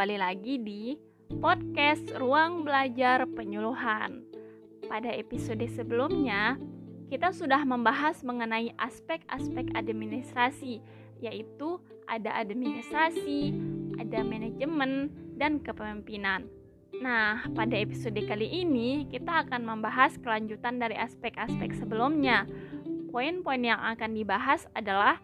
kembali lagi di podcast Ruang Belajar Penyuluhan. Pada episode sebelumnya, kita sudah membahas mengenai aspek-aspek administrasi, yaitu ada administrasi, ada manajemen, dan kepemimpinan. Nah, pada episode kali ini kita akan membahas kelanjutan dari aspek-aspek sebelumnya. Poin-poin yang akan dibahas adalah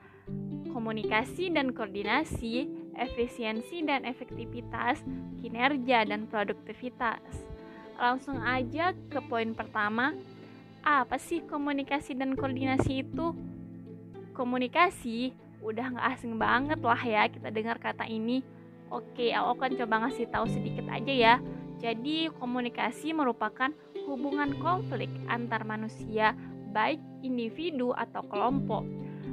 komunikasi dan koordinasi, efisiensi dan efektivitas, kinerja dan produktivitas. Langsung aja ke poin pertama. Apa sih komunikasi dan koordinasi itu? Komunikasi udah nggak asing banget lah ya kita dengar kata ini. Oke, aku akan coba ngasih tahu sedikit aja ya. Jadi, komunikasi merupakan hubungan konflik antar manusia, baik individu atau kelompok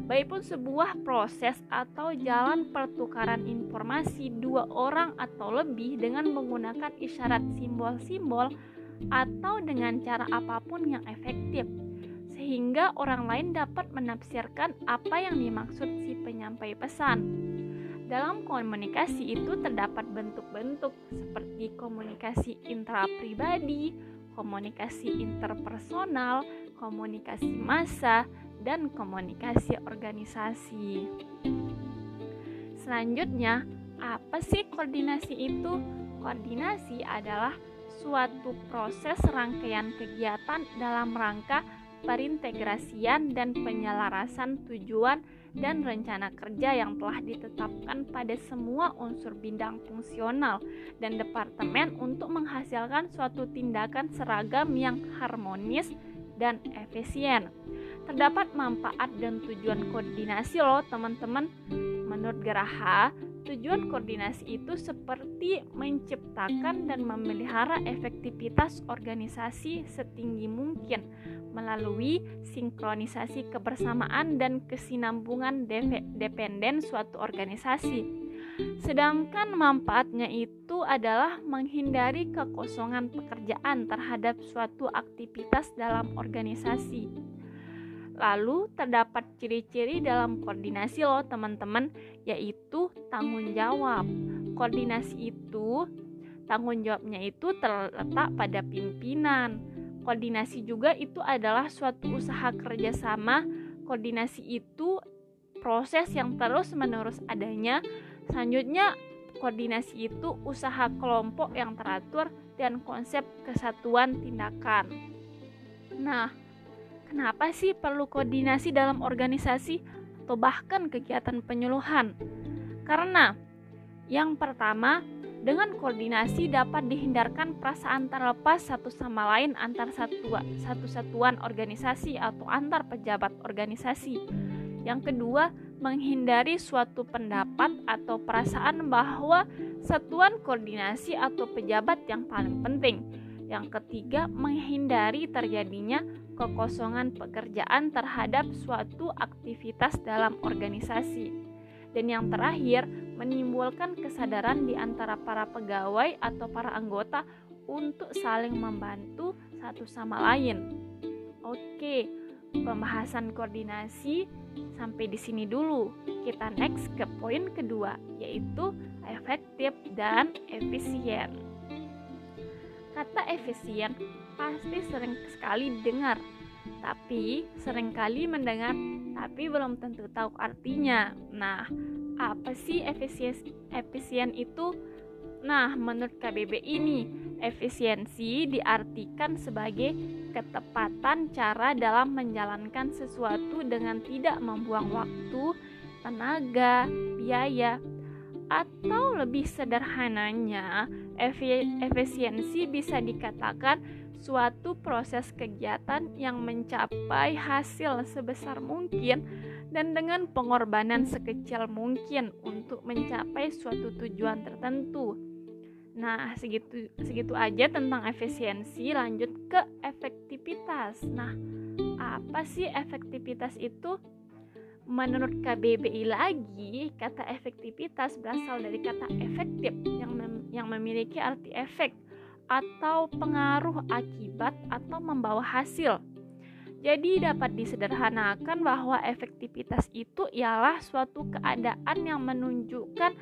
baik pun sebuah proses atau jalan pertukaran informasi dua orang atau lebih dengan menggunakan isyarat simbol-simbol atau dengan cara apa pun yang efektif sehingga orang lain dapat menafsirkan apa yang dimaksud si penyampai pesan. Dalam komunikasi itu terdapat bentuk-bentuk seperti komunikasi intrapribadi, komunikasi interpersonal, komunikasi massa, dan komunikasi organisasi. Selanjutnya, apa sih koordinasi itu? Koordinasi adalah suatu proses rangkaian kegiatan dalam rangka perintegrasian dan penyelarasan tujuan dan rencana kerja yang telah ditetapkan pada semua unsur bidang fungsional dan departemen untuk menghasilkan suatu tindakan seragam yang harmonis dan efisien terdapat manfaat dan tujuan koordinasi loh teman-teman. Menurut Geraha, tujuan koordinasi itu seperti menciptakan dan memelihara efektivitas organisasi setinggi mungkin melalui sinkronisasi kebersamaan dan kesinambungan dependen suatu organisasi. Sedangkan manfaatnya itu adalah menghindari kekosongan pekerjaan terhadap suatu aktivitas dalam organisasi Lalu terdapat ciri-ciri dalam koordinasi loh teman-teman yaitu tanggung jawab. Koordinasi itu tanggung jawabnya itu terletak pada pimpinan. Koordinasi juga itu adalah suatu usaha kerjasama. Koordinasi itu proses yang terus-menerus adanya. Selanjutnya koordinasi itu usaha kelompok yang teratur dan konsep kesatuan tindakan. Nah, Kenapa sih perlu koordinasi dalam organisasi atau bahkan kegiatan penyuluhan? Karena yang pertama, dengan koordinasi dapat dihindarkan perasaan terlepas satu sama lain antar satu, satu satuan organisasi atau antar pejabat organisasi. Yang kedua, menghindari suatu pendapat atau perasaan bahwa satuan koordinasi atau pejabat yang paling penting. Yang ketiga, menghindari terjadinya kekosongan pekerjaan terhadap suatu aktivitas dalam organisasi. Dan yang terakhir, menimbulkan kesadaran di antara para pegawai atau para anggota untuk saling membantu satu sama lain. Oke, pembahasan koordinasi sampai di sini dulu. Kita next ke poin kedua, yaitu efektif dan efisien. Kata efisien pasti sering sekali dengar, tapi sering kali mendengar, tapi belum tentu tahu artinya. Nah, apa sih efisien efisien itu? Nah, menurut KBB ini, efisiensi diartikan sebagai ketepatan cara dalam menjalankan sesuatu dengan tidak membuang waktu, tenaga, biaya, atau lebih sederhananya, efisiensi bisa dikatakan suatu proses kegiatan yang mencapai hasil sebesar mungkin dan dengan pengorbanan sekecil mungkin untuk mencapai suatu tujuan tertentu. Nah, segitu segitu aja tentang efisiensi, lanjut ke efektivitas. Nah, apa sih efektivitas itu? Menurut KBBI lagi, kata efektivitas berasal dari kata efektif yang mem yang memiliki arti efek atau pengaruh akibat atau membawa hasil. Jadi dapat disederhanakan bahwa efektivitas itu ialah suatu keadaan yang menunjukkan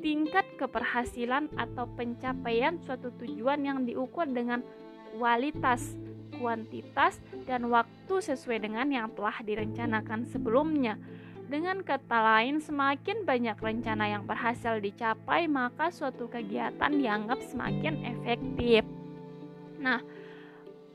tingkat keberhasilan atau pencapaian suatu tujuan yang diukur dengan kualitas, kuantitas, dan waktu sesuai dengan yang telah direncanakan sebelumnya. Dengan kata lain, semakin banyak rencana yang berhasil dicapai, maka suatu kegiatan dianggap semakin efektif. Nah,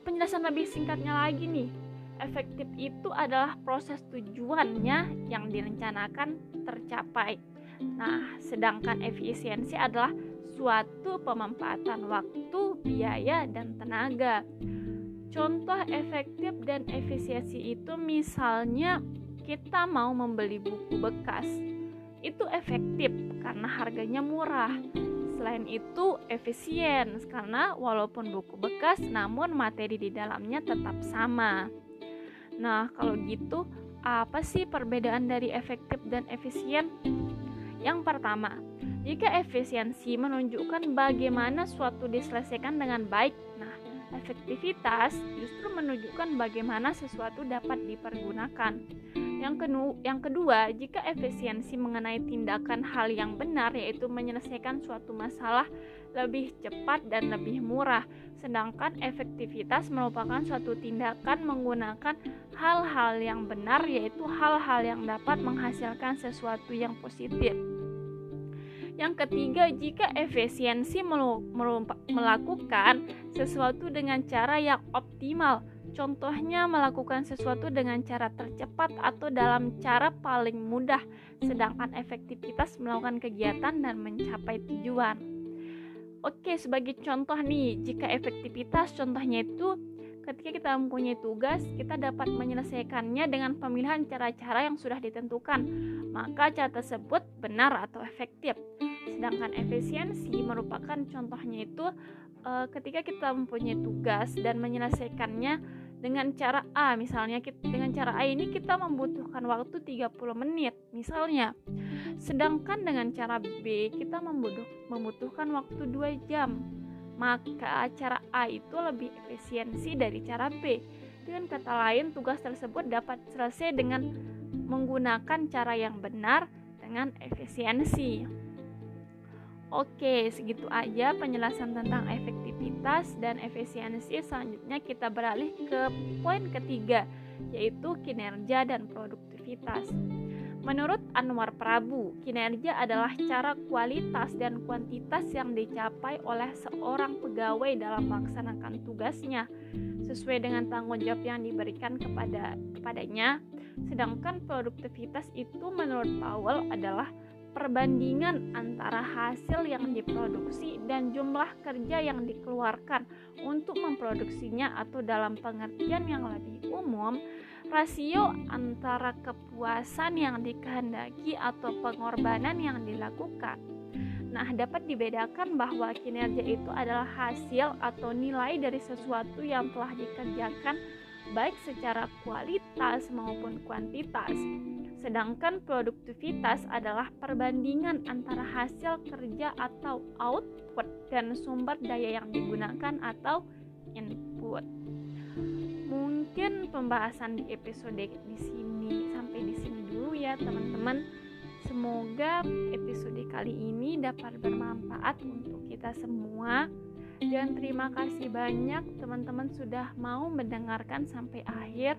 penjelasan lebih singkatnya lagi nih. Efektif itu adalah proses tujuannya yang direncanakan tercapai. Nah, sedangkan efisiensi adalah suatu pemanfaatan waktu, biaya, dan tenaga. Contoh efektif dan efisiensi itu misalnya kita mau membeli buku bekas, itu efektif karena harganya murah. Selain itu, efisien karena walaupun buku bekas, namun materi di dalamnya tetap sama. Nah, kalau gitu, apa sih perbedaan dari efektif dan efisien? Yang pertama, jika efisiensi menunjukkan bagaimana suatu diselesaikan dengan baik, nah, efektivitas justru menunjukkan bagaimana sesuatu dapat dipergunakan. Yang, kenu, yang kedua, jika efisiensi mengenai tindakan hal yang benar, yaitu menyelesaikan suatu masalah lebih cepat dan lebih murah, sedangkan efektivitas merupakan suatu tindakan menggunakan hal-hal yang benar, yaitu hal-hal yang dapat menghasilkan sesuatu yang positif. Yang ketiga, jika efisiensi melakukan sesuatu dengan cara yang optimal, Contohnya melakukan sesuatu dengan cara tercepat atau dalam cara paling mudah, sedangkan efektivitas melakukan kegiatan dan mencapai tujuan. Oke, sebagai contoh nih, jika efektivitas contohnya itu ketika kita mempunyai tugas, kita dapat menyelesaikannya dengan pemilihan cara-cara yang sudah ditentukan, maka cara tersebut benar atau efektif. Sedangkan efisiensi merupakan contohnya itu eh, ketika kita mempunyai tugas dan menyelesaikannya dengan cara A misalnya dengan cara A ini kita membutuhkan waktu 30 menit misalnya. Sedangkan dengan cara B kita membutuhkan waktu 2 jam. Maka cara A itu lebih efisiensi dari cara B. Dengan kata lain tugas tersebut dapat selesai dengan menggunakan cara yang benar dengan efisiensi Oke, segitu aja penjelasan tentang efektivitas dan efisiensi. Selanjutnya kita beralih ke poin ketiga, yaitu kinerja dan produktivitas. Menurut Anwar Prabu, kinerja adalah cara kualitas dan kuantitas yang dicapai oleh seorang pegawai dalam melaksanakan tugasnya sesuai dengan tanggung jawab yang diberikan kepada kepadanya. Sedangkan produktivitas itu menurut Powell adalah perbandingan antara hasil yang diproduksi dan jumlah kerja yang dikeluarkan untuk memproduksinya atau dalam pengertian yang lebih umum rasio antara kepuasan yang dikehendaki atau pengorbanan yang dilakukan. Nah, dapat dibedakan bahwa kinerja itu adalah hasil atau nilai dari sesuatu yang telah dikerjakan baik secara kualitas maupun kuantitas. Sedangkan produktivitas adalah perbandingan antara hasil kerja atau output dan sumber daya yang digunakan atau input. Mungkin pembahasan di episode di sini sampai di sini dulu ya, teman-teman. Semoga episode kali ini dapat bermanfaat untuk kita semua. Dan terima kasih banyak teman-teman sudah mau mendengarkan sampai akhir.